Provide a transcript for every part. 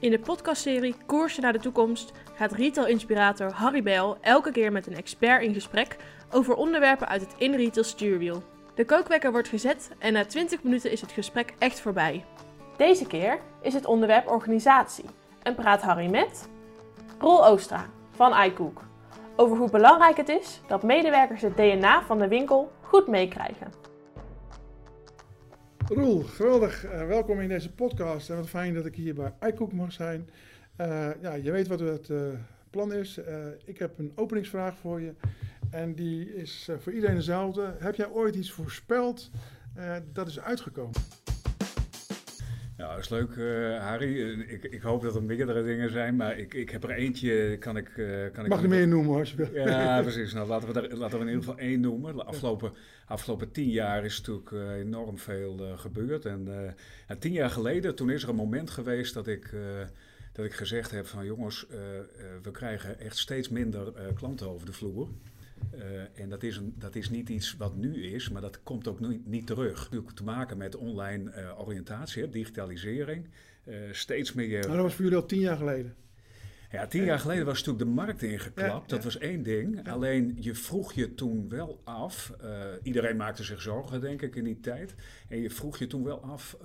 In de podcastserie Koersen naar de toekomst gaat retail-inspirator Harry Bel elke keer met een expert in gesprek over onderwerpen uit het in-retail stuurwiel. De kookwekker wordt gezet en na 20 minuten is het gesprek echt voorbij. Deze keer is het onderwerp organisatie en praat Harry met Rol Oostra van iCook over hoe belangrijk het is dat medewerkers het DNA van de winkel goed meekrijgen. Roel, geweldig. Uh, welkom in deze podcast. En wat fijn dat ik hier bij iCook mag zijn. Uh, ja, je weet wat het uh, plan is. ik heb een openingsvraag voor je. En die is voor iedereen dezelfde. Heb jij ooit iets voorspeld dat is uitgekomen? Ja, dat is leuk, uh, Harry. Ik, ik, hoop dat er meerdere dingen zijn, maar ik, ik heb er eentje, kan ik... Uh, kan Mag ik er meer noemen als je wil. Ja, precies. Nou, laten we, er, laten we in ieder geval één noemen. De afgelopen, afgelopen tien jaar is natuurlijk uh, enorm veel gebeurd. En, en, tien jaar geleden, toen is er een moment geweest dat ik, dat ik gezegd heb van... jongens, we krijgen echt steeds minder klanten over de vloer. Uh, en dat is, een, dat is niet iets wat nu is, maar dat komt ook niet, niet terug. Natuurlijk te maken met online uh, oriëntatie, digitalisering. Uh, steeds meer. Maar dat was voor jullie al tien jaar geleden. Ja, tien jaar geleden was natuurlijk de markt ingeklapt. Ja, dat was één ding. Ja. Alleen je vroeg je toen wel af. iedereen maakte zich zorgen, denk ik, in die tijd. En je vroeg je toen wel af: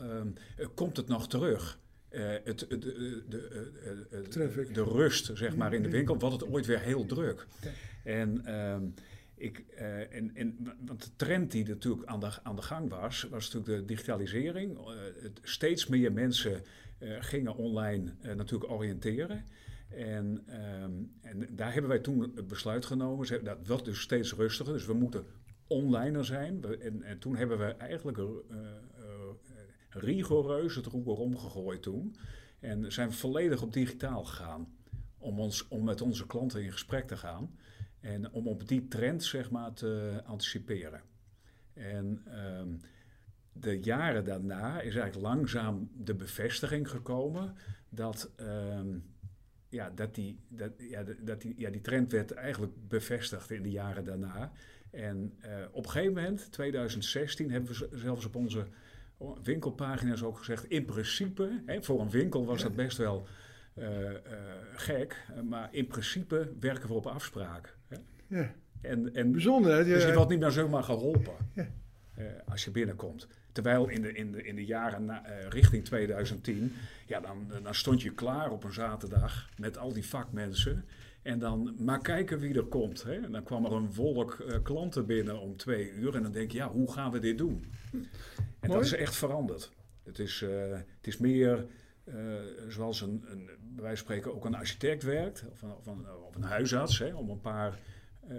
komt het nog terug? Het, de, de, de, de, rust, zeg maar, in de winkel, wordt het ooit weer heel druk. En, uh, ik, uh, en, en, want de trend die natuurlijk aan de, aan de gang was, was natuurlijk de digitalisering. Uh, het, steeds meer mensen uh, gingen online natuurlijk oriënteren. En, um, en, daar hebben wij toen het besluit genomen. Dat wordt dus steeds rustiger, dus we moeten onliner zijn. En, en, toen hebben we eigenlijk rigoureus het roer omgegooid toen. En zijn volledig op digitaal gegaan. Om, ons, om met onze klanten in gesprek te gaan. En om op die trend zeg maar te anticiperen. En um, de jaren daarna is eigenlijk langzaam de bevestiging gekomen dat, um, ja, dat, die, dat, ja, dat die, ja, die trend werd eigenlijk bevestigd in de jaren daarna. En uh, op een gegeven moment, 2016, hebben we zelfs op onze winkelpagina's ook gezegd, in principe, hè, voor een winkel was dat best wel gek, maar in principe werken we op afspraak. Ja. En, en, Bijzonder, hè? Dus je wordt niet meer zomaar geholpen ja. als je binnenkomt. Terwijl in de, in de, in de jaren na, uh, richting 2010, ja, dan, dan stond je klaar op een zaterdag met al die vakmensen. En dan maar kijken wie er komt. Hè? En dan kwam er een wolk uh, klanten binnen om twee uur. En dan denk je, ja, hoe gaan we dit doen? En Mooi. dat is echt veranderd. Het is, het is meer uh, zoals een, een, bij wijze van spreken ook een architect werkt, of een, of een, of een huisarts, hè, om een paar uh,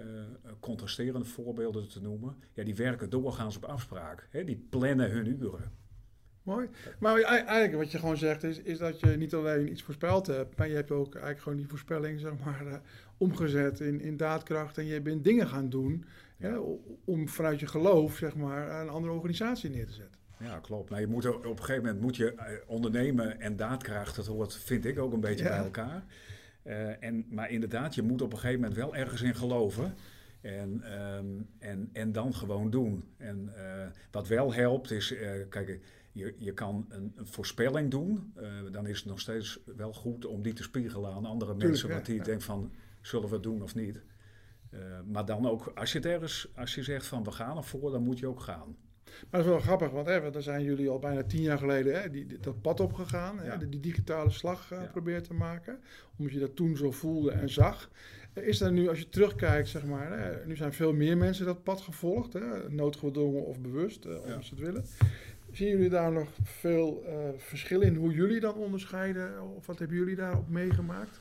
contrasterende voorbeelden te noemen. Ja, die werken doorgaans op afspraak. Hè, die plannen hun uren. Mooi. Maar eigenlijk wat je gewoon zegt is, is dat je niet alleen iets voorspeld hebt, maar je hebt ook eigenlijk gewoon die voorspelling zeg maar, uh, omgezet in, in daadkracht en je bent dingen gaan doen ja. hè, om vanuit je geloof zeg maar, een andere organisatie neer te zetten. Ja, klopt. Maar je moet op een gegeven moment moet je ondernemen en daadkracht, dat hoort, vind ik ook een beetje ja. bij elkaar. Uh, en, maar inderdaad, je moet op een gegeven moment wel ergens in geloven. En, um, en, en dan gewoon doen. En uh, wat wel helpt is, uh, kijk, je, je kan een, een voorspelling doen. dan is het nog steeds wel goed om die te spiegelen aan andere Tuurlijk, mensen. Wat die ja. denkt van, zullen we het doen of niet? maar dan ook, als je het ergens, als je zegt van we gaan ervoor, dan moet je ook gaan. Maar dat is wel grappig, want hè, daar zijn jullie al bijna tien jaar geleden hè, die, dat pad opgegaan. Ja. Die digitale slag uh, ja. proberen te maken. Omdat je dat toen zo voelde en zag. Is er nu, als je terugkijkt, zeg maar, hè, nu zijn veel meer mensen dat pad gevolgd. Hè, noodgedwongen of bewust, uh, ja. ze het willen. Zien jullie daar nog veel uh, verschil in hoe jullie dan onderscheiden? Of wat hebben jullie daarop meegemaakt?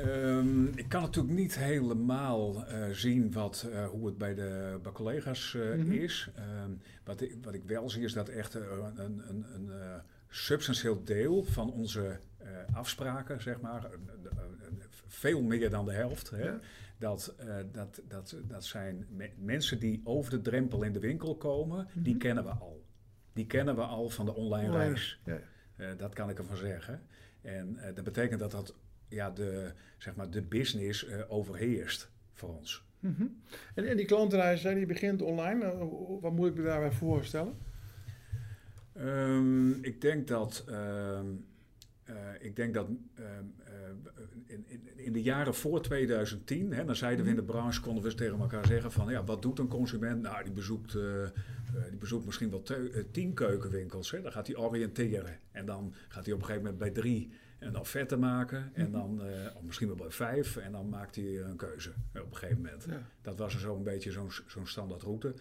Um, ik kan natuurlijk niet helemaal uh, zien wat, uh, hoe het bij de bij collega's uh, mm -hmm. is. Um, wat, ik, wat ik wel zie is dat echt een, een, een substantieel deel van onze afspraken, zeg maar, veel meer dan de helft, hè, ja. dat, dat, dat, dat zijn me mensen die over de drempel in de winkel komen, mm -hmm. die kennen we al. Die kennen we al van de online reis. Ja. dat kan ik ervan zeggen. En dat betekent dat dat ja, de, zeg maar, de business uh, overheerst voor ons. Mm -hmm. en, en die klantenreis, die begint online. Uh, wat moet ik me daarbij voorstellen? Um, ik denk dat um, ik denk dat ehm, in, in, in, de jaren voor 2010, hè, dan zeiden we in de mhm. branche, konden we tegen elkaar zeggen van ja, wat doet een consument? Nou, die bezoekt, die bezoekt misschien wel tien keukenwinkels. Hè, dan gaat hij oriënteren. En dan gaat hij op een gegeven moment bij drie een offerte maken. En mhm. dan, of misschien wel bij vijf. En dan maakt hij een keuze op een gegeven moment. Dat was er zo'n beetje zo'n zo'n standaard route.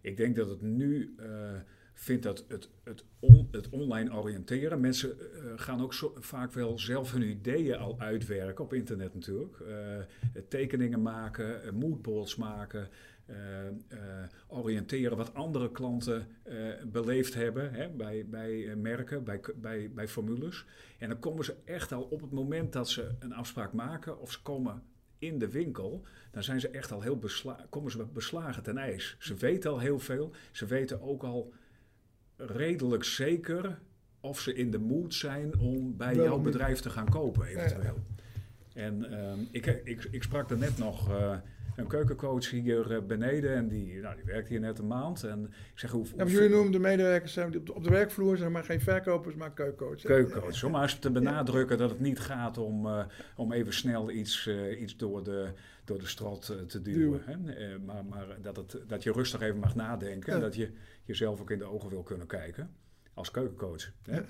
Ik denk dat het nu vind dat het, het, het online oriënteren. Mensen uh, gaan ook zo, vaak wel zelf hun ideeën al uitwerken op internet natuurlijk. Uh, tekeningen maken, uh, moodboards maken. Oriënteren wat andere klanten beleefd hebben hè, bij, bij merken, bij, bij, bij formules. En dan komen ze echt al op het moment dat ze een afspraak maken of ze komen in de winkel, dan zijn ze echt al heel besla komen ze beslagen ten ijs. Ze weten al heel veel. Ze weten ook al redelijk zeker of ze in de mood zijn om bij jouw bedrijf te gaan kopen, eventueel. En ehm, ik, ik, ik sprak er net nog uh, een keukencoach hier uh, beneden en die, nou, die werkt hier net een maand. En ik zeg, hoe, ja, jullie noemen de medewerkers op de werkvloer, zeg maar geen verkopers, maar keukencoach. Keukencoach, om maar eens te benadrukken dat het niet gaat om, uh, om even snel iets, iets door de door de strot te duwen. Hè? maar maar dat, het, dat je rustig even mag nadenken. En dat je jezelf ook in de ogen wil kunnen kijken. Als keukencoach. Hè?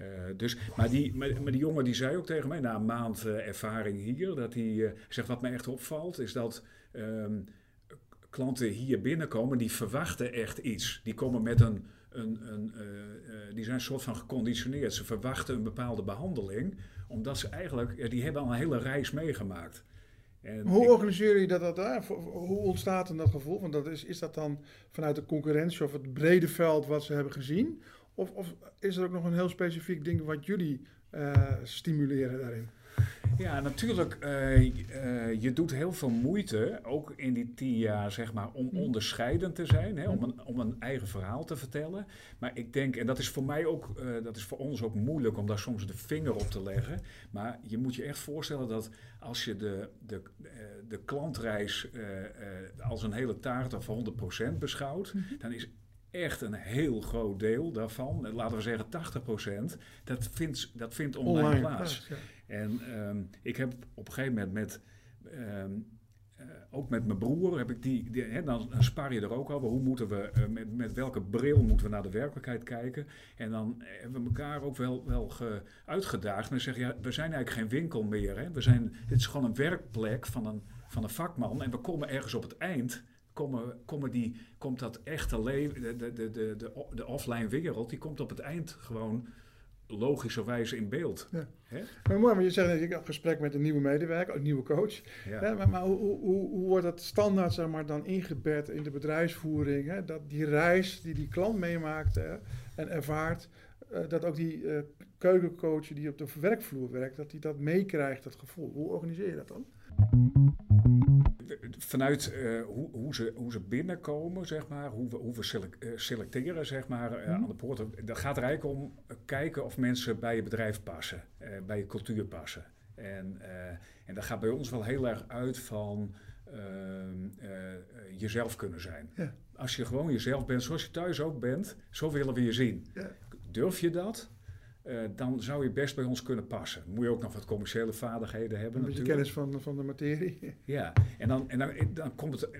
Uh, dus, maar, die, maar, die jongen die zei ook tegen mij, na een maand uh, ervaring hier, dat hij uh, zegt: Wat mij echt opvalt, is dat um, klanten hier binnenkomen, die verwachten echt iets. Die komen met een. een, een die zijn een soort van geconditioneerd. Ze verwachten een bepaalde behandeling, omdat ze eigenlijk. die hebben al een hele reis meegemaakt. En hoe ik, organiseer je dat, dat daar? Hoe ontstaat dan dat gevoel? Want dat is, is dat dan vanuit de concurrentie of het brede veld wat ze hebben gezien? Of, of is er ook nog een heel specifiek ding wat jullie uh, stimuleren daarin? Ja, natuurlijk. Uh, uh, je doet heel veel moeite, ook in die tien jaar, zeg maar, om hm. onderscheidend te zijn, hè, om, hm. een, om een eigen verhaal te vertellen. Maar ik denk, en dat is voor mij ook, uh, dat is voor ons ook moeilijk om daar soms de vinger op te leggen. Maar je moet je echt voorstellen dat als je de, de, de klantreis als een hele taart of 100% beschouwt, hm. dan is echt een heel groot deel daarvan, laten we zeggen 80%, dat vindt, dat vindt online, plaats. Ja. En um, ik heb op een gegeven moment met, um, uh, ook met mijn broer, heb ik die, die hè, dan, dan spar je er ook over. Hoe moeten we, uh, met, met welke bril moeten we naar de werkelijkheid kijken? En dan hebben we elkaar ook wel, wel ge, uitgedaagd. En zeggen, ja, we zijn eigenlijk geen winkel meer. Hè? We zijn, dit is gewoon een werkplek van een, van een vakman. En we komen ergens op het eind Komen, komen die, komt dat echte leven, de, de, de, de, de offline wereld, die komt op het eind gewoon logischerwijze in beeld. Ja. Hè? Maar mooi, maar je zegt ik heb gesprek met een nieuwe medewerker, een nieuwe coach. Ja. maar, maar hoe, hoe, hoe, wordt dat standaard zeg maar, dan ingebed in de bedrijfsvoering? Hè? Dat die reis die die klant meemaakt hè, en ervaart, uh, dat ook die uh, keukencoach die op de werkvloer werkt, dat hij dat meekrijgt, dat gevoel. Hoe organiseer je dat dan? Vanuit uh, hoe, hoe, ze, hoe ze binnenkomen, zeg maar, hoe we, hoe we eh, selecteren zeg maar, uh, aan de poorten. Dat gaat er eigenlijk om kijken of mensen bij je bedrijf passen, bij je cultuur passen. En, en dat gaat bij ons wel heel erg uit van ehm, jezelf kunnen zijn. Ja. Als je gewoon jezelf bent, zoals je thuis ook bent, zo willen we je zien. Ja. Durf je dat? Uh, dan zou je best bij ons kunnen passen. Moet je ook nog wat commerciële vaardigheden hebben. Een beetje kennis van, van de materie. Ja, en, dan, en dan, dan komt het.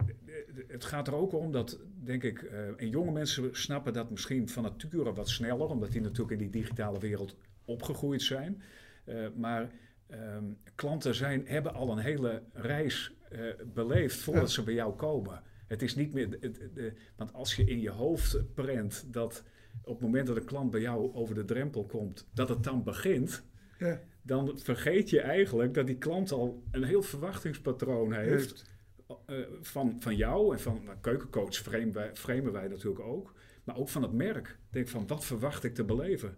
Het gaat er ook om dat, denk ik, uh, en jonge mensen snappen dat misschien van nature wat sneller, omdat die natuurlijk in die digitale wereld opgegroeid zijn. Uh, maar um, klanten zijn, hebben al een hele reis beleefd voordat ze bij jou komen. Het is niet meer. Het, want als je in je hoofd prent dat op het moment dat een klant bij jou over de drempel komt, dat het dan begint, ja. dan vergeet je eigenlijk dat die klant al een heel verwachtingspatroon heeft. Uh, van, van jou en van nou, keukencoach framen wij, framen wij natuurlijk ook. Maar ook van het merk. Denk van, wat verwacht ik te beleven?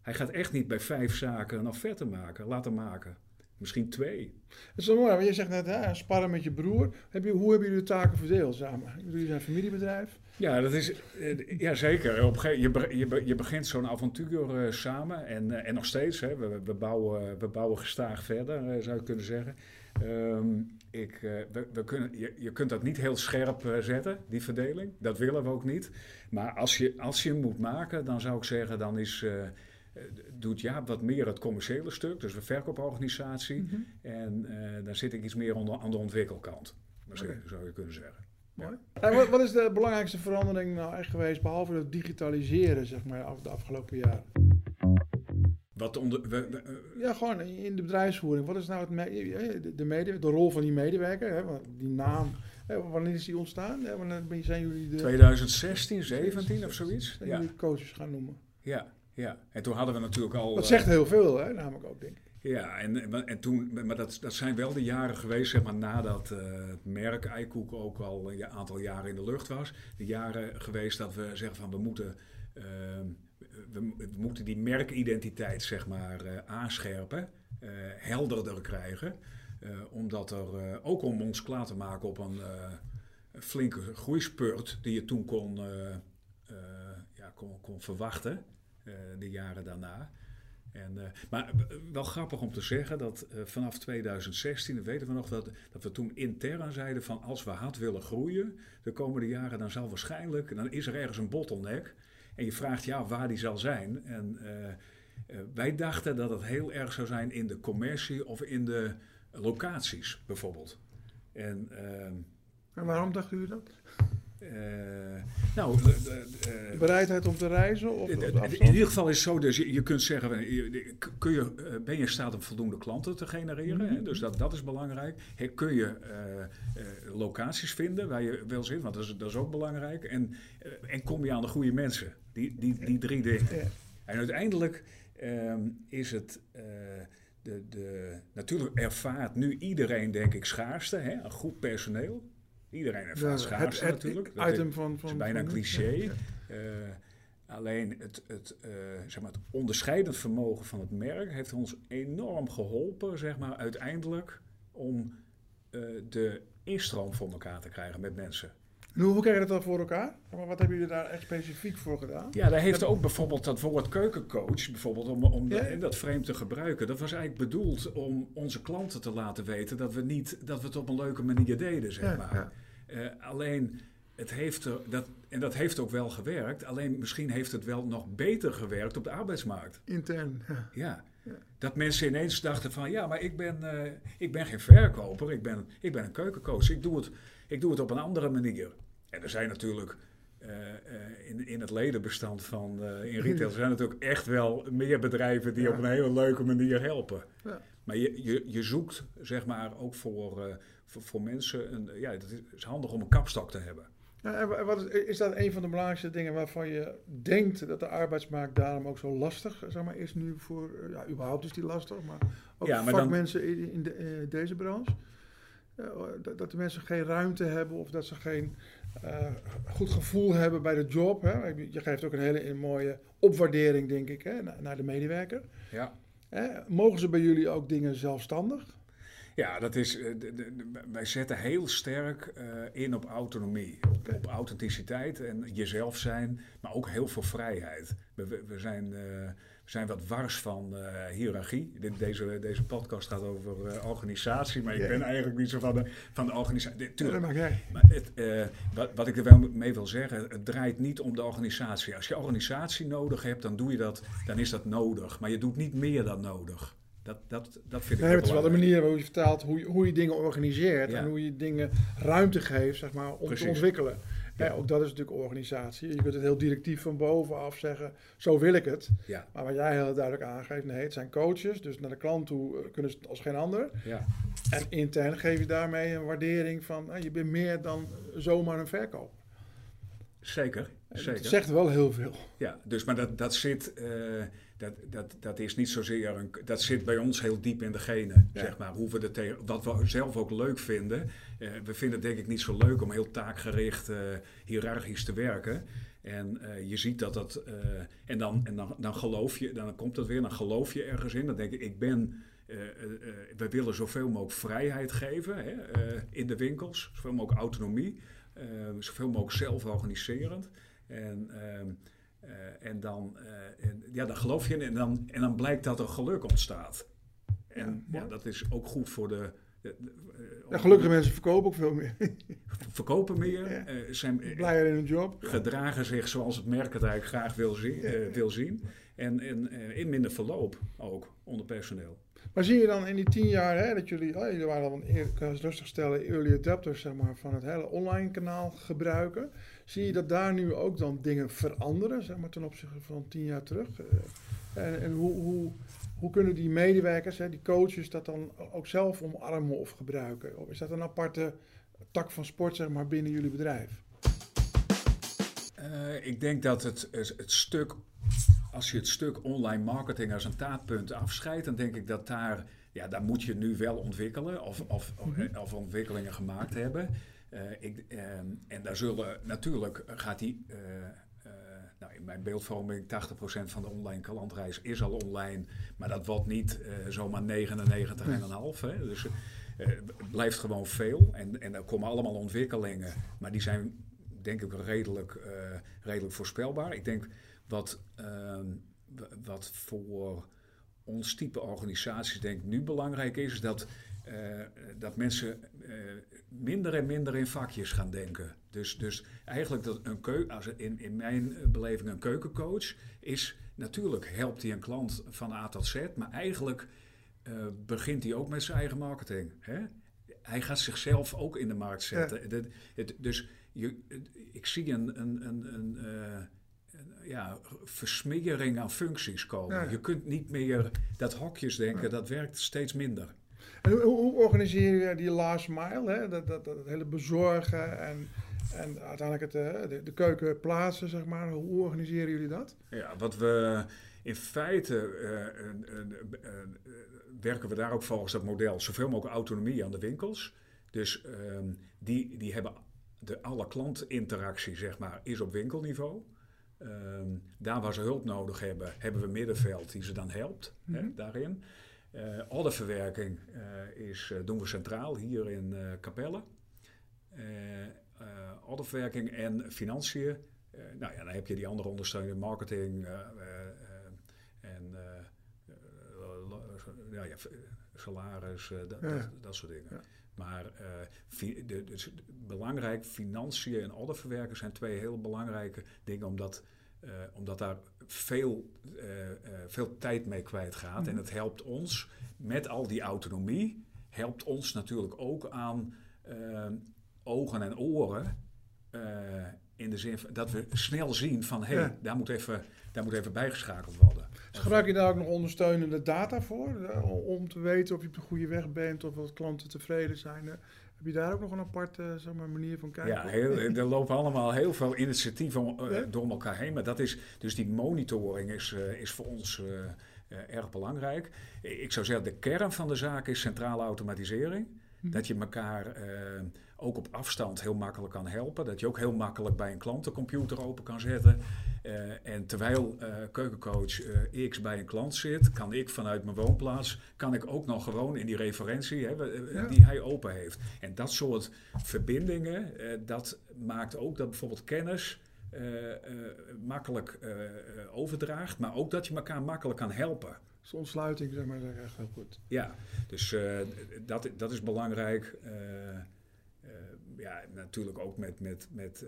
Hij gaat echt niet bij vijf zaken een offerte maken, laten maken. Misschien twee. Dat is wel mooi, want je zegt net, hè, sparren met je broer. Heb je, hoe hebben jullie de taken verdeeld samen? Jullie zijn een familiebedrijf. Ja, dat is, uh, ja zeker. Op je, je, je begint zo'n avontuur uh, samen en, uh, en nog steeds. Hè, we, we, bouwen, we bouwen gestaag verder, zou je kunnen zeggen. Um, ik, we, we, kunnen, je, je kunt dat niet heel scherp zetten, die verdeling. Dat willen we ook niet. Maar als je, als je hem moet maken, dan zou ik zeggen, dan is doet Jaap wat meer het commerciële stuk, dus de verkooporganisatie. Mhm. En dan zit ik iets meer onder, aan de ontwikkelkant, okay. zou je kunnen zeggen. Mooi. Wat, wat, is de belangrijkste verandering nou echt geweest, behalve het digitaliseren, zeg maar, de afgelopen jaren? Wat onder, we, ja, gewoon in de bedrijfsvoering. Wat is nou het de, de, de rol van die medewerker? Hè? Die naam, hè? wanneer is die ontstaan? Hè? Wanneer zijn jullie de... 2016, 17 of zoiets? Zijn ja. jullie coaches gaan noemen? Ja, ja. En toen hadden we natuurlijk al... Dat zegt heel veel, hè? namelijk ook, denk ik. Ja, en, en toen, maar dat, dat zijn wel de jaren geweest, zeg maar, nadat uh, het merk Eikoek ook al een aantal jaren in de lucht was. De jaren geweest dat we zeggen van we moeten, uh, we, we, moeten die merkidentiteit, zeg maar, uh, aanscherpen, helderder krijgen. omdat er, ook om ons klaar te maken op een flinke groeispurt die je toen kon, ja, kon, kon verwachten, de jaren daarna. En, uh, maar wel grappig om te zeggen dat uh, vanaf 2016, weten we nog, dat, dat we toen intern zeiden van als we hard willen groeien de komende jaren, dan zal waarschijnlijk, dan is er ergens een bottleneck. En je vraagt ja waar die zal zijn. En wij dachten dat het heel erg zou zijn in de commercie of in de locaties bijvoorbeeld. En, en waarom dacht u dat? Uh, nou, uh, bereidheid om te reizen? Of, in ieder geval is het zo, dus je, je kunt zeggen, kun je, ben je in staat om voldoende klanten te genereren? Mm -hmm. Dus dat, dat is belangrijk. He, kun je uh, locaties vinden waar je wil zitten, want dat is, dat is ook belangrijk. En, en kom je aan de goede mensen. Die, die, die drie dingen. En uiteindelijk um, is het... de, de, natuurlijk ervaart nu iedereen, denk ik, schaarste, hè, een goed personeel. Iedereen heeft ja, schaarste het, natuurlijk. Het item van, van, is bijna een cliché. Ja, uh, alleen het, het, uh, zeg maar het onderscheidend vermogen van het merk heeft ons enorm geholpen, zeg maar, uiteindelijk om uh, de instroom voor elkaar te krijgen met mensen. Hoe, hoe krijg je dat dan voor elkaar? Maar wat hebben jullie daar echt specifiek voor gedaan? Ja, daar heeft ook bijvoorbeeld dat woord keukencoach, bijvoorbeeld om, om ja? de, dat frame te gebruiken. Dat was eigenlijk bedoeld om onze klanten te laten weten dat we, niet, dat we het op een leuke manier deden, zeg ja, maar. Uh, alleen, het heeft er, dat, en dat heeft ook wel gewerkt. Alleen misschien heeft het wel nog beter gewerkt op de arbeidsmarkt. Intern, ja. ja. Dat mensen ineens dachten van, ja, maar ik ben, uh, ik ben geen verkoper, ik ben, ik ben een keukencoach. Ik doe, het, ik doe het op een andere manier. En er zijn natuurlijk uh, uh, in, in het ledenbestand van uh, in retail zijn natuurlijk echt wel meer bedrijven die ja. op een hele leuke manier helpen. Ja. Maar je, je, je zoekt zeg maar ook voor, voor, voor, mensen, een, ja, het is handig om een kapstok te hebben. Ja, en wat is, is, dat een van de belangrijkste dingen waarvan je denkt dat de arbeidsmarkt daarom ook zo lastig zeg maar, is nu voor, ja, überhaupt is die lastig, maar ook ja, maar vakmensen dan, in, in, de, in deze branche? dat de mensen geen ruimte hebben of dat ze geen uh, goed gevoel hebben bij de job. Hè? Je geeft ook een hele een mooie opwaardering, denk ik, hè, naar de medewerker. Ja. Hè? Mogen ze bij jullie ook dingen zelfstandig? Ja, dat is, de, de, wij zetten heel sterk uh, in op autonomie, op, authenticiteit en jezelf zijn, maar ook heel veel vrijheid. We, we, zijn, uh, we zijn wat wars van uh, hiërarchie. Deze, deze podcast gaat over organisatie, maar ik ben eigenlijk niet zo van de, van de organisatie. Tuurlijk, ja, maar het, wat, wat ik er wel mee wil zeggen, het draait niet om de organisatie. Als je organisatie nodig hebt, dan doe je dat, dan is dat nodig. Maar je doet niet meer dan nodig. Dat, dat, dat vind ik nee, Het is wel de manier waarop je vertelt hoe je, hoe je dingen organiseert ja. en hoe je dingen ruimte geeft zeg maar, om Precies. te ontwikkelen. Ja. Ja, ook dat is natuurlijk organisatie. Je kunt het heel directief van bovenaf zeggen, zo wil ik het. Ja. Maar wat jij heel duidelijk aangeeft, nee, het zijn coaches, dus naar de klant toe kunnen ze het als geen ander. En intern geef je daarmee een waardering van, nou, je bent meer dan zomaar een verkoop. Zeker, zeker. Het zegt wel heel veel. Ja, dus maar dat, dat zit... Uh, dat, dat, dat is niet zozeer een. Dat zit bij ons heel diep in de genen, ja. zeg maar. Hoe we tegen, wat we zelf ook leuk vinden. Uh, we vinden het denk ik niet zo leuk om heel taakgericht, uh, hiërarchisch te werken. En uh, je ziet dat dat. en dan, en dan, dan geloof je, dan komt dat weer, dan geloof je ergens in. Dan denk ik, ik ben. we willen zoveel mogelijk vrijheid geven hè, in de winkels, zoveel mogelijk autonomie, zoveel mogelijk zelforganiserend. En. Uh, en dan, uh, en, ja, dan geloof je in en dan, en dan blijkt dat er geluk ontstaat. En ja, ja dat is ook goed voor de. de, de uh, ja, gelukkige mensen verkopen ook veel meer. verkopen meer. Ja. zijn blijer in hun job. Gedragen zich zoals het merk het eigenlijk graag wil zien. wil zien. En, en in minder verloop ook onder personeel. Maar zie je dan in die tien jaar hè, dat jullie, oh, jullie waren al een, kan rustig stellen, early adapters zeg maar, van het hele online kanaal gebruiken. Zie je dat daar nu ook dan dingen veranderen, zeg maar, ten opzichte van tien jaar terug? En, en hoe, hoe, hoe kunnen die medewerkers, hè, die coaches, dat dan ook zelf omarmen of gebruiken? Of is dat een aparte tak van sport zeg maar, binnen jullie bedrijf? Uh, ik denk dat het, het stuk, als je het stuk online marketing als een taartpunt afscheidt, dan denk ik dat daar, ja, daar moet je nu wel ontwikkelen of, of, mhm. of ontwikkelingen gemaakt hebben. Uh, ik, uh, en daar zullen natuurlijk gaat die. Uh, nou, in mijn beeldvorming, 80% van de online klantreis is al online. Maar dat wordt niet uh, zomaar 99,5. Hè. Dus uh, het blijft gewoon veel. En, en er komen allemaal ontwikkelingen. Maar die zijn denk ik redelijk, redelijk voorspelbaar. Ik denk wat, ehm, wat voor ons type organisaties denk nu belangrijk is, is dat, dat mensen minder en minder in vakjes gaan denken. Dus, dus eigenlijk dat een keu als in, in mijn beleving een keukencoach is natuurlijk helpt hij een klant van A tot Z, maar eigenlijk uh, begint hij ook met zijn eigen marketing. Hè? Hij gaat zichzelf ook in de markt zetten. Ja. het, dus je, ik zie een, een, een, een, uh, een ja, versmering aan functies komen. Ja. Je kunt niet meer dat hokjes denken, dat werkt steeds minder. Hoe, hoe organiseer je die last mile? Hè? Dat, dat, dat, hele bezorgen en, en uiteindelijk het, eh, de, de keuken plaatsen, zeg maar. Hoe organiseren jullie dat? Ja, wat we in feite uh, uh, werken we daar ook volgens dat model. Zoveel mogelijk autonomie aan de winkels. Dus ehm, die, die hebben de, alle klantinteractie, zeg maar, is op winkelniveau. Um, daar waar ze hulp nodig hebben, hebben we middenveld die ze dan helpt hè, mhm. daarin. Uh, ordeverwerking uh, is, uh, doen we centraal hier in Capelle. ordeverwerking en financiën. nou ja, dan heb je die andere ondersteuning, marketing en ja, ja, salaris, dat, ja. dat, dat, soort dingen. Ja. Maar de, dus belangrijk, financiën en orderverwerken zijn twee heel belangrijke dingen, omdat uh, omdat daar veel, uh, uh, veel tijd mee kwijtgaat. Mm. En het helpt ons met al die autonomie, helpt ons natuurlijk ook aan ogen en oren. in de zin dat we snel zien van hé, hey, ja. daar, moet even, daar moet even bijgeschakeld worden. Dus gebruik je daar ook nog ondersteunende data voor? Om te weten of je op de goede weg bent of wat klanten tevreden zijn? Heb je daar ook nog een aparte zeg maar, manier van kijken? Ja, heel, er lopen allemaal heel veel initiatieven uh, door elkaar heen. Maar dat is, dus die monitoring is, uh, is voor ons uh, erg belangrijk. Ik zou zeggen, de kern van de zaak is centrale automatisering. Hm. Dat je elkaar ook op afstand heel makkelijk kan helpen. Dat je ook heel makkelijk bij een klant computer open kan zetten. Uh, en terwijl uh, keukencoach X bij een klant zit, kan ik vanuit mijn woonplaats, kan ik ook nog gewoon in die referentie hè, ja. die hij open heeft. En dat soort verbindingen, dat maakt ook dat bijvoorbeeld kennis makkelijk overdraagt, maar ook dat je elkaar makkelijk kan helpen. Ontsluiting, zeg maar, is echt heel goed. Ja, dus dat, dat is belangrijk ja, natuurlijk ook met, met, met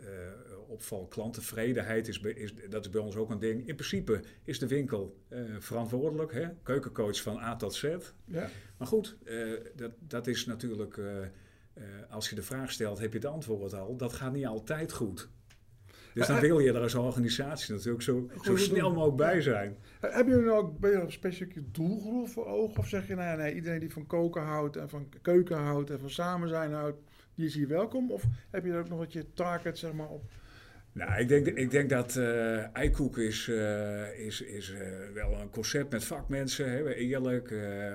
opval klanttevredenheid is, is, dat is bij ons ook een ding. In principe is de winkel verantwoordelijk, hè? keukencoach van A tot Z. Ja. Maar goed, dat, dat is natuurlijk, als je de vraag stelt, heb je het antwoord al. Dat gaat niet altijd goed. Dus dan wil je er als organisatie natuurlijk zo, zo snel mogelijk bij zijn. Hebben jullie nou ook een specifieke doelgroep voor ogen? Of zeg je, nou nee, iedereen die van koken houdt en van keuken houdt en van samen zijn houdt, die is hier welkom? Of heb je er ook nog wat je target zeg maar, op? Nou, ik denk, ik denk dat uh, Eikoek is, uh, is, is uh, wel een concept met vakmensen. Hè, eerlijk,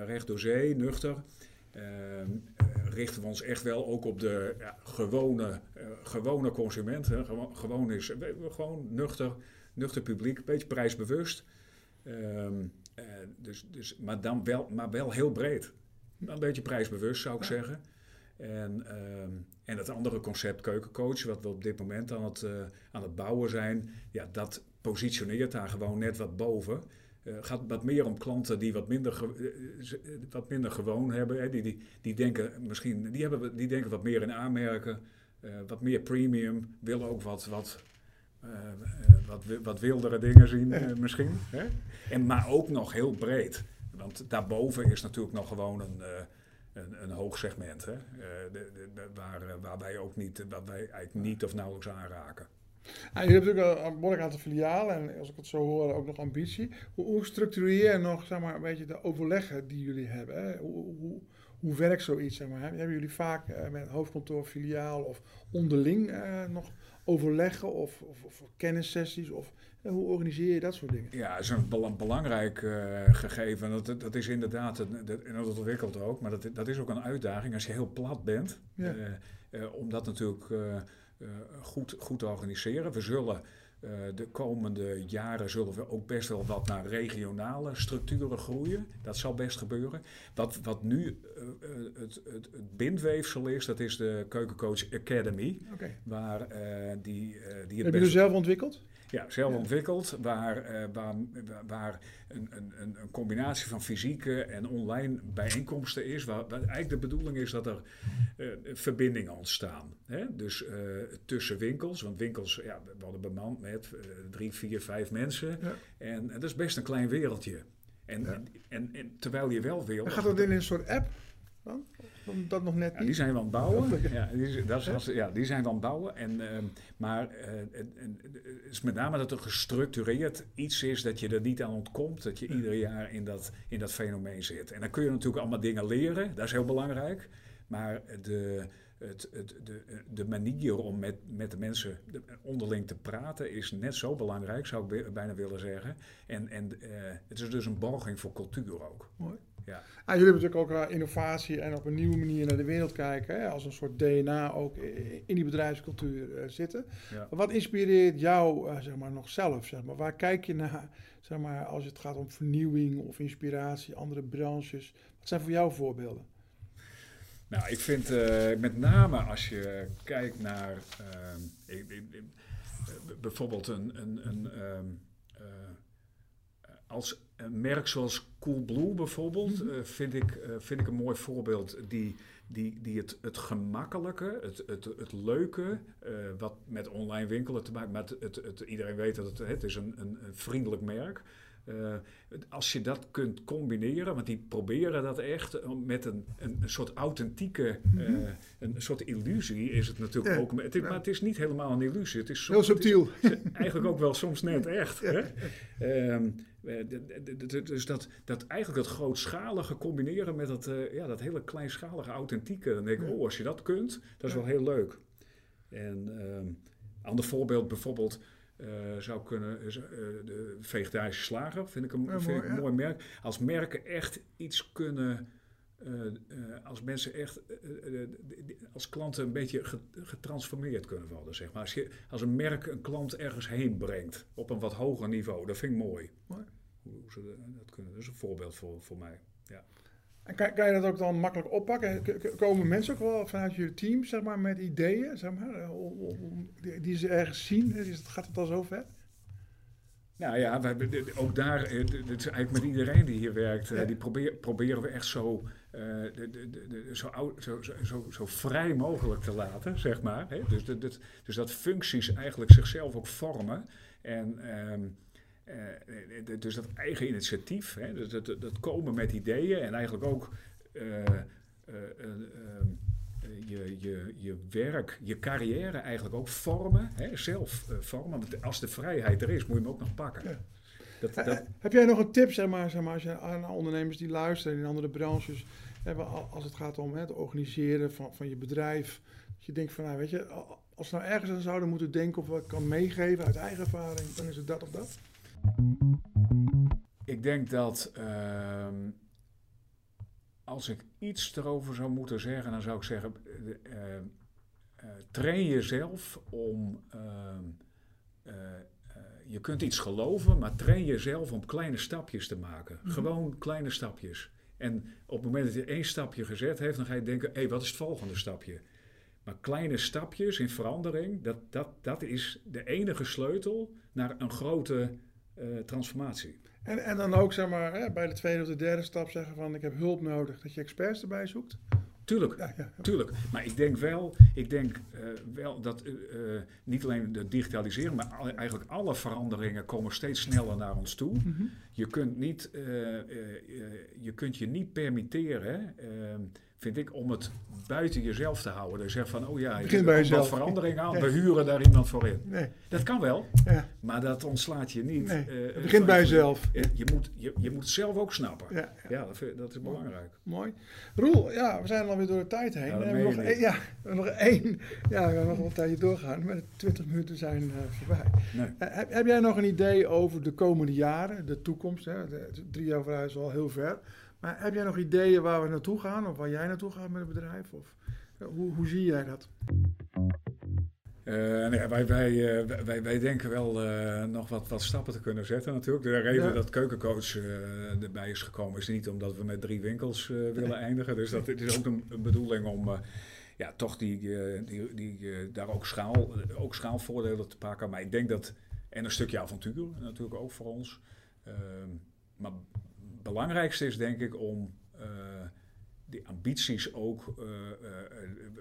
recht door zee, nuchter. Ehm, richten we ons echt wel ook op de ja, gewone, gewone consument. Hè. Gewoon, gewoon, is, gewoon nuchter, nuchter publiek, een beetje prijsbewust. Um, dus, dus, maar dan wel, maar wel heel breed. Een beetje prijsbewust zou ik zeggen. En, uh, en het andere concept keukencoach, wat we op dit moment aan het, uh, aan het bouwen zijn, ja, dat positioneert daar gewoon net wat boven. Uh, gaat wat meer om klanten die wat minder, ge eh, wat minder gewoon hebben. Hè. Die, die, die, denken misschien, die, hebben, die denken wat meer in aanmerken, wat meer premium, willen ook wat, wat, wat, wat wildere dingen zien misschien. Hè? En, maar ook nog heel breed. Want daarboven is natuurlijk nog gewoon een, een, een hoog segment. Hè? De, de, waar, waar wij ook niet, waar wij eigenlijk niet of nauwelijks aanraken. Je hebt natuurlijk een behoorlijk aantal filialen en als ik het zo hoor ook nog ambitie. Hoe, hoe structureer je nog zeg maar, een beetje de overleggen die jullie hebben? Hè? Hoe, hoe, hoe werkt zoiets? Zeg maar? Hebben jullie vaak uh, met hoofdkantoor, filiaal of onderling uh, nog overleggen of, of, of kennissessies? Of, uh, hoe organiseer je dat soort dingen? Ja, dat is een belangrijk gegeven. Dat, dat is inderdaad, dat, en dat ontwikkelt ook, maar dat, dat is ook een uitdaging als je heel plat bent. Ja. omdat natuurlijk eh, goed, goed te organiseren. We zullen uh, de komende jaren zullen we ook best wel wat naar regionale structuren groeien. Dat zal best gebeuren. Wat, wat nu uh, het, het, het, bindweefsel is, dat is de Keukencoach Academy. Okay. Waar, die, die Heb je zelf ontwikkeld? Ja, zelf ontwikkeld, waar, uh, waar, waar een, een, een, combinatie van fysieke en online bijeenkomsten is. Waar, waar eigenlijk de bedoeling is dat er uh, verbindingen ontstaan. Hè? Dus uh, tussen winkels, want winkels ja, worden bemand met drie, vier, vijf mensen. Ja. En, en, dat is best een klein wereldje. En, ja. en, en, terwijl je wel wil. gaat dat in een soort app dan? Dat nog net niet? Die zijn we aan het bouwen. Ja, die, dat is, ja, die zijn we aan het bouwen. En, uh, maar uh, het is met name dat er gestructureerd iets is dat je er niet aan ontkomt. Dat je ieder jaar in dat, in dat fenomeen zit. En dan kun je natuurlijk allemaal dingen leren. Dat is heel belangrijk. Maar de, het, het, de, de manier om met, met de mensen onderling te praten is net zo belangrijk, zou ik bijna willen zeggen. En, en uh, het is dus een borging voor cultuur ook. Mooi. Ja. Ah, jullie hebben natuurlijk ook innovatie en op een nieuwe manier naar de wereld kijken. Hè, als een soort DNA ook in die bedrijfscultuur uh, zitten. Ja. Wat inspireert jou uh, zeg maar, nog zelf? Zeg maar? Waar kijk je naar zeg maar, als het gaat om vernieuwing of inspiratie, andere branches? Wat zijn voor jou voorbeelden? Nou, ik vind uh, met name als je kijkt naar ik, ik, bijvoorbeeld een, een, een um, als een merk zoals Coolblue bijvoorbeeld, uh, vind, ik, uh, vind ik een mooi voorbeeld die, die, die het, het gemakkelijke, het, het, het leuke, uh, wat met online winkelen te maken, maar het, het, iedereen weet dat het, het is een, een, een vriendelijk merk uh, als je dat kunt combineren, want die proberen dat echt met een, een, een soort authentieke, uh, een soort illusie is het natuurlijk ook. Het is, ja. Maar het is niet helemaal een illusie. Het is soms, Heel subtiel. Is, eigenlijk ook wel soms net echt. Hè? Um, dus dat, dat eigenlijk het grootschalige combineren met dat, uh, ja, dat hele kleinschalige authentieke. Dan denk ik, oh, als je dat kunt, dat is wel heel leuk. En um, ander voorbeeld bijvoorbeeld uh, zou kunnen. Uh, de vegetarische slager vind ik een, ja, vind mooi, ik een ja. mooi, merk. Als merken echt iets kunnen. Uh, als mensen echt als klanten een beetje getransformeerd kunnen worden, zeg maar. Als, je, als een merk een klant ergens heen brengt op een wat hoger niveau, dat vind ik mooi. mooi. Hoe, hoe ze dat kunnen. Dat is een voorbeeld voor, voor mij. Ja. En kan, kan, je dat ook dan makkelijk oppakken? Komen mensen ook wel vanuit je team zeg maar, met ideeën zeg maar, eh, die, die ze ergens zien? Gaat het al zo ver? Nou ja, we, ook daar, eh, is eigenlijk met iedereen die hier werkt, eh, ja. die probeer, proberen we echt zo, uh, de, de, de, zo, zo, zo, zo, vrij mogelijk te laten, zeg maar. Hè? Dus, dus dat functies eigenlijk zichzelf ook vormen. En um, uh, dus dat eigen initiatief, hè, dus dat, dat, komen met ideeën en eigenlijk ook uh, je, je, je werk, je carrière eigenlijk ook vormen, hè, zelf vormen. Want als de vrijheid er is, moet je hem ook nog pakken. Ja. Dat, dat... Heb jij nog een tip, zeg maar, zeg maar als je aan ondernemers die luisteren in andere branches, hebben, als het gaat om het organiseren van, van je bedrijf, dat je denkt van, nou weet je, als we nou ergens aan zouden moeten denken of wat ik kan meegeven uit eigen ervaring, dan is het dat of dat? Ik denk dat uh, als ik iets erover zou moeten zeggen, dan zou ik zeggen: uh, uh, train jezelf om. Ehm, je kunt iets geloven, maar train jezelf om kleine stapjes te maken. Mm -hmm. Gewoon kleine stapjes. En op het moment dat je één stapje gezet heeft, dan ga je denken: hé, hey, wat is het volgende stapje? Maar kleine stapjes in verandering, dat, dat, dat is de enige sleutel naar een grote uh, transformatie. En, en dan ook zeg maar, hè, bij de tweede of de derde stap zeggen van ik heb hulp nodig, dat je experts erbij zoekt? Tuurlijk, ja, ja, tuurlijk. Maar ik denk wel, ik denk, uh, wel dat uh, niet alleen de digitalisering, maar al, eigenlijk alle veranderingen komen steeds sneller naar ons toe. Mm -hmm. Je kunt niet, je kunt je niet permitteren ehm, vind ik, om het buiten jezelf te houden. Dus zeg van, oh ja, je bij jezelf. verandering aan, we huren daar iemand voor in. Nee. Dat kan wel, ja. maar dat ontslaat je niet. Nee. Uh, het begint bij jezelf. Je, je, moet, je, je moet het zelf ook snappen. Ja, ja. dat, dat, is belangrijk. Mooi. Roel, ja, we zijn alweer door de tijd heen. we hebben nog, één, ja, nog één. Ja, we gaan nog een tijdje doorgaan, maar de 20 minuten zijn uh, voorbij. Nee. Uh, heb, heb, jij nog een idee over de komende jaren, de toekomst? Hè? De, drie jaar vooruit is al heel ver. Maar heb jij nog ideeën waar we naartoe gaan of waar jij naartoe gaat met het bedrijf? Of, hoe, hoe zie jij dat? Uh, nee, wij, wij, uh, wij, wij denken wel uh, nog wat, wat stappen te kunnen zetten natuurlijk. De reden ja. dat keukencoach erbij is gekomen is niet omdat we met drie winkels willen eindigen. Dus dat het is ook een, een bedoeling om ja, toch die, die, die, daar ook, schaal, ook schaalvoordelen te pakken. Maar ik denk dat, en een stukje avontuur natuurlijk ook voor ons. Ehm, maar belangrijkste is denk ik om uh, die ambities ook uh, uh,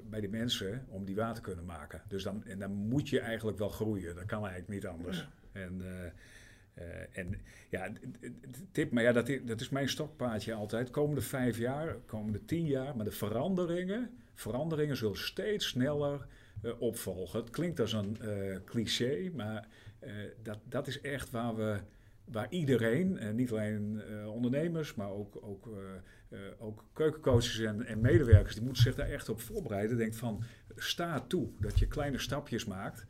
bij de mensen, om die waar te kunnen maken. Dus dan, en dan moet je eigenlijk wel groeien. Dat kan eigenlijk niet anders. Ja. En, en ja, tip, maar ja, dat is, dat is mijn stokpaardje altijd. Komende vijf jaar, komende tien jaar, maar de veranderingen, veranderingen zullen steeds sneller opvolgen. Het klinkt als een cliché, maar dat, dat is echt waar we waar iedereen, en niet alleen uh, ondernemers, maar ook, ook, uh, uh, ook keukencoaches en, en, medewerkers, die moeten zich daar echt op voorbereiden. Denk van, sta toe dat je kleine stapjes maakt.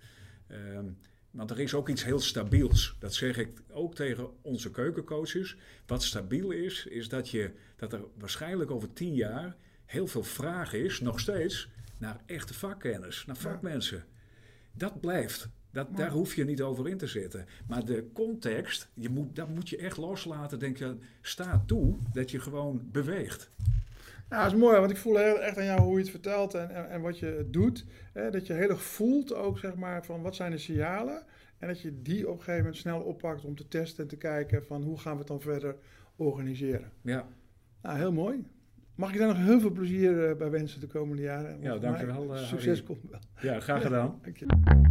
Um, want er is ook iets heel stabiels. Dat zeg ik ook tegen onze keukencoaches. Wat stabiel is, is dat, je, dat er waarschijnlijk over tien jaar heel veel vraag is, nog steeds, naar echte vakkennis, naar vakmensen. Dat blijft. Dat, daar hoef je niet over in te zitten. Maar de context, je moet, dat moet je echt loslaten. Denk je, sta toe dat je gewoon beweegt. Ja, dat is mooi, want ik voel heel echt aan jou hoe je het vertelt en, en, en wat je doet. Hè, dat je heel erg voelt ook, zeg maar, van wat zijn de signalen. En dat je die op een gegeven moment snel oppakt om te testen en te kijken van hoe gaan we het dan verder organiseren. Ja. Nou, heel mooi. Mag ik daar nog heel veel plezier uh, bij wensen de komende jaren? Ja, dankjewel. Uh, succes komt wel. Ja, graag gedaan. Ja, dank je.